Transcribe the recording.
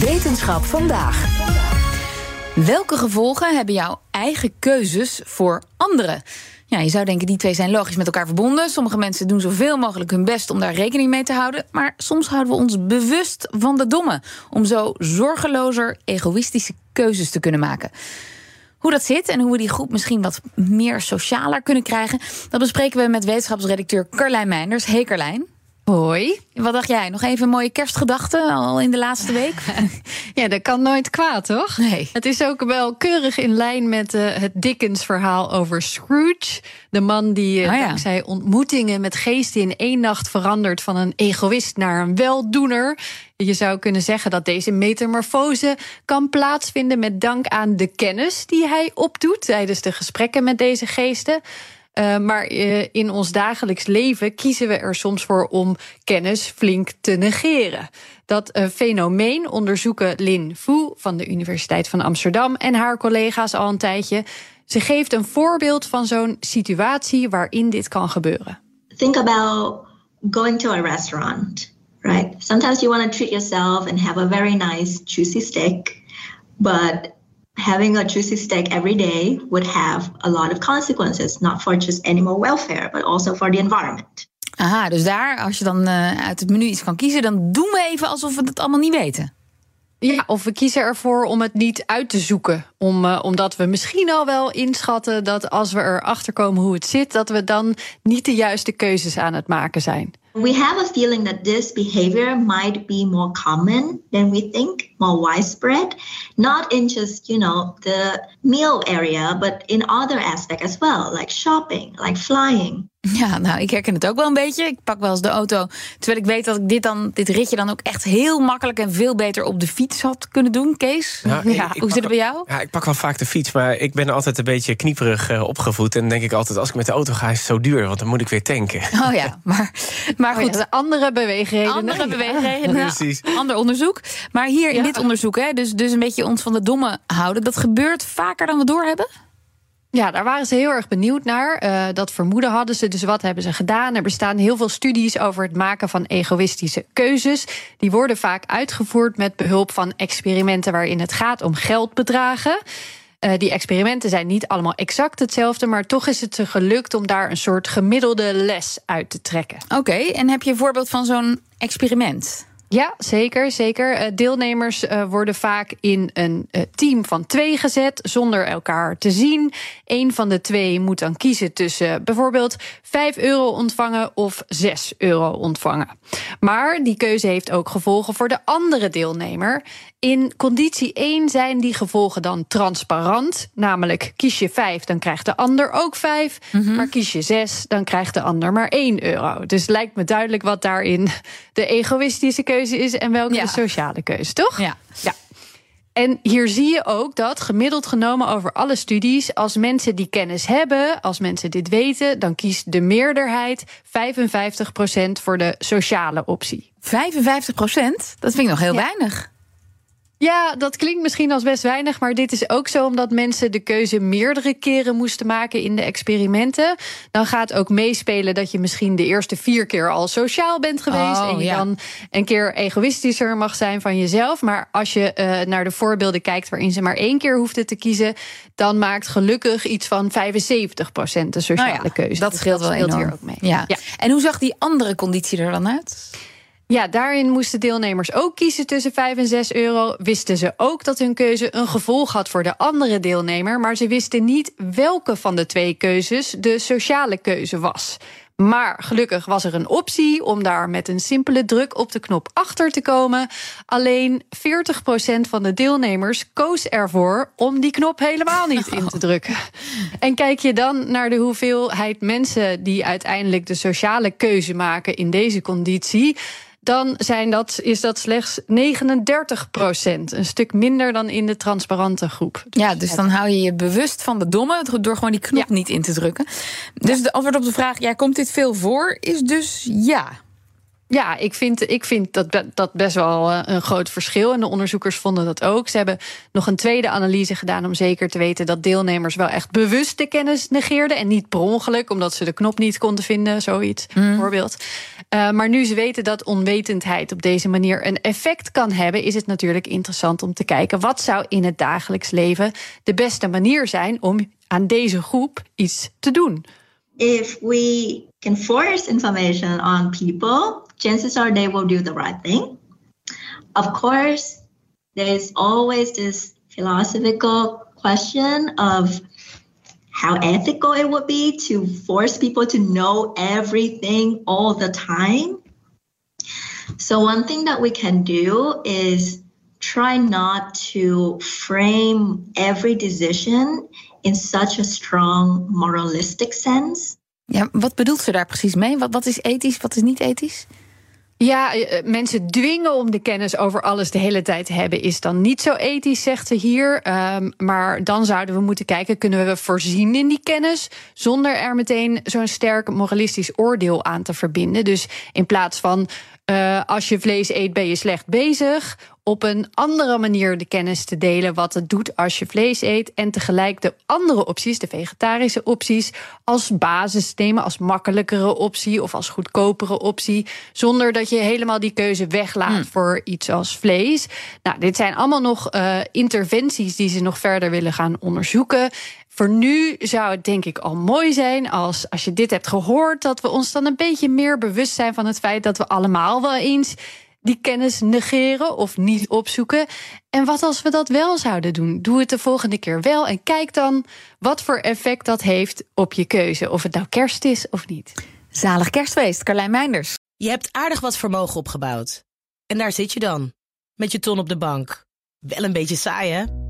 Wetenschap vandaag. Welke gevolgen hebben jouw eigen keuzes voor anderen? Ja, je zou denken, die twee zijn logisch met elkaar verbonden. Sommige mensen doen zoveel mogelijk hun best om daar rekening mee te houden. Maar soms houden we ons bewust van de domme. Om zo zorgelozer, egoïstische keuzes te kunnen maken. Hoe dat zit en hoe we die groep misschien wat meer socialer kunnen krijgen, dat bespreken we met wetenschapsredacteur Carlijn Meinders. Hey Carlijn. Hoi. Wat dacht jij? Nog even een mooie kerstgedachte al in de laatste week? ja, dat kan nooit kwaad, toch? Nee. Het is ook wel keurig in lijn met uh, het Dickens-verhaal over Scrooge. De man die uh, oh, ja. dankzij ontmoetingen met geesten in één nacht verandert van een egoïst naar een weldoener. Je zou kunnen zeggen dat deze metamorfose kan plaatsvinden met dank aan de kennis die hij opdoet tijdens de gesprekken met deze geesten. Uh, maar uh, in ons dagelijks leven kiezen we er soms voor om kennis flink te negeren. Dat uh, fenomeen onderzoeken Lin Fu van de Universiteit van Amsterdam en haar collega's al een tijdje. Ze geeft een voorbeeld van zo'n situatie waarin dit kan gebeuren. Think about going to a restaurant, right? Sometimes you want to treat yourself and have a very nice juicy steak, but having a juicy steak every day would have a lot of consequences, not for just animal welfare, but also for the environment. Aha, dus daar, als je dan uh, uit het menu iets kan kiezen, dan doen we even alsof we het allemaal niet weten. Ja, of we kiezen ervoor om het niet uit te zoeken. Om, uh, omdat we misschien al wel inschatten dat als we erachter komen hoe het zit, dat we dan niet de juiste keuzes aan het maken zijn. We have a feeling that this behavior might be more common than we think, more widespread, not in just, you know, the meal area, but in other aspects as well, like shopping, like flying. Ja, nou, ik herken het ook wel een beetje. Ik pak wel eens de auto, terwijl ik weet dat ik dit, dan, dit ritje dan ook echt heel makkelijk en veel beter op de fiets had kunnen doen. Kees, ja, ja, ik, ik hoe zit het bij jou? Ja, ik pak wel vaak de fiets, maar ik ben altijd een beetje knieperig uh, opgevoed. En dan denk ik altijd, als ik met de auto ga, is het zo duur, want dan moet ik weer tanken. Oh ja, maar, maar goed. Oh ja, andere beweegredenen. Andere beweegredenen, ja, precies. ander onderzoek. Maar hier in dit onderzoek, hè, dus, dus een beetje ons van de domme houden, dat gebeurt vaker dan we doorhebben? Ja, daar waren ze heel erg benieuwd naar. Uh, dat vermoeden hadden ze. Dus wat hebben ze gedaan? Er bestaan heel veel studies over het maken van egoïstische keuzes. Die worden vaak uitgevoerd met behulp van experimenten waarin het gaat om geldbedragen. Uh, die experimenten zijn niet allemaal exact hetzelfde, maar toch is het ze gelukt om daar een soort gemiddelde les uit te trekken. Oké, en heb je een voorbeeld van zo'n experiment? Ja, zeker. zeker. Deelnemers worden vaak in een team van twee gezet, zonder elkaar te zien. Eén van de twee moet dan kiezen tussen bijvoorbeeld 5 euro ontvangen of 6 euro ontvangen. Maar die keuze heeft ook gevolgen voor de andere deelnemer. In conditie 1 zijn die gevolgen dan transparant. Namelijk, kies je 5, dan krijgt de ander ook 5. Mm -hmm. Maar kies je 6, dan krijgt de ander maar 1 euro. Dus lijkt me duidelijk wat daarin de egoïstische keuze is en welke ja. de sociale keuze, toch? Ja. ja. En hier zie je ook dat, gemiddeld genomen over alle studies, als mensen die kennis hebben, als mensen dit weten, dan kiest de meerderheid 55% voor de sociale optie. 55%? Dat vind ik nog heel ja. weinig. Ja, dat klinkt misschien als best weinig, maar dit is ook zo omdat mensen de keuze meerdere keren moesten maken in de experimenten. Dan gaat ook meespelen dat je misschien de eerste vier keer al sociaal bent geweest oh, en je ja. dan een keer egoïstischer mag zijn van jezelf. Maar als je uh, naar de voorbeelden kijkt waarin ze maar één keer hoefden te kiezen, dan maakt gelukkig iets van 75% de sociale nou ja, keuze. Dat scheelt dus wel scheelt enorm. hier ook mee. Ja. ja. En hoe zag die andere conditie er dan uit? Ja, daarin moesten deelnemers ook kiezen tussen 5 en 6 euro. Wisten ze ook dat hun keuze een gevolg had voor de andere deelnemer, maar ze wisten niet welke van de twee keuzes de sociale keuze was. Maar gelukkig was er een optie om daar met een simpele druk op de knop achter te komen. Alleen 40% van de deelnemers koos ervoor om die knop helemaal niet in te drukken. En kijk je dan naar de hoeveelheid mensen die uiteindelijk de sociale keuze maken in deze conditie dan zijn dat, is dat slechts 39 procent. Een stuk minder dan in de transparante groep. Ja, dus dan hou je je bewust van de domme door gewoon die knop niet in te drukken. Dus de antwoord op de vraag: ja, komt dit veel voor? Is dus ja. Ja, ik vind, ik vind dat, dat best wel eh, een groot verschil. En de onderzoekers vonden dat ook. Ze hebben nog een tweede analyse gedaan om zeker te weten dat deelnemers wel echt bewust de kennis negeerden. En niet per ongeluk, omdat ze de knop niet konden vinden, zoiets mm. bijvoorbeeld. Uh, maar nu ze weten dat onwetendheid op deze manier een effect kan hebben, is het natuurlijk interessant om te kijken wat zou in het dagelijks leven de beste manier zijn om aan deze groep iets te doen. If we can force information on people chances are they will do the right thing. Of course, there's always this philosophical question of how ethical it would be to force people to know everything all the time. So, one thing that we can do is try not to frame every decision in such a strong moralistic sense. Ja, wat bedoelt ze daar precies mee? Wat, wat is ethisch, wat is niet ethisch? Ja, eh, eh, mensen dwingen om de kennis over alles de hele tijd te hebben, is dan niet zo ethisch, zegt ze hier. Um, maar dan zouden we moeten kijken, kunnen we voorzien in die kennis zonder er meteen zo'n sterk moralistisch oordeel aan te verbinden. Dus in plaats van uh, als je vlees eet, ben je slecht bezig. Op een andere manier de kennis te delen wat het doet als je vlees eet. En tegelijk de andere opties, de vegetarische opties, als basis nemen, als makkelijkere optie of als goedkopere optie. Zonder dat je helemaal die keuze weglaat hmm. voor iets als vlees. Nou, dit zijn allemaal nog uh, interventies die ze nog verder willen gaan onderzoeken. Voor nu zou het denk ik al mooi zijn als, als je dit hebt gehoord, dat we ons dan een beetje meer bewust zijn van het feit dat we allemaal wel eens die kennis negeren of niet opzoeken. En wat als we dat wel zouden doen? Doe het de volgende keer wel en kijk dan wat voor effect dat heeft op je keuze. Of het nou kerst is of niet. Zalig kerstfeest, Carlijn Meinders. Je hebt aardig wat vermogen opgebouwd. En daar zit je dan, met je ton op de bank. Wel een beetje saai, hè?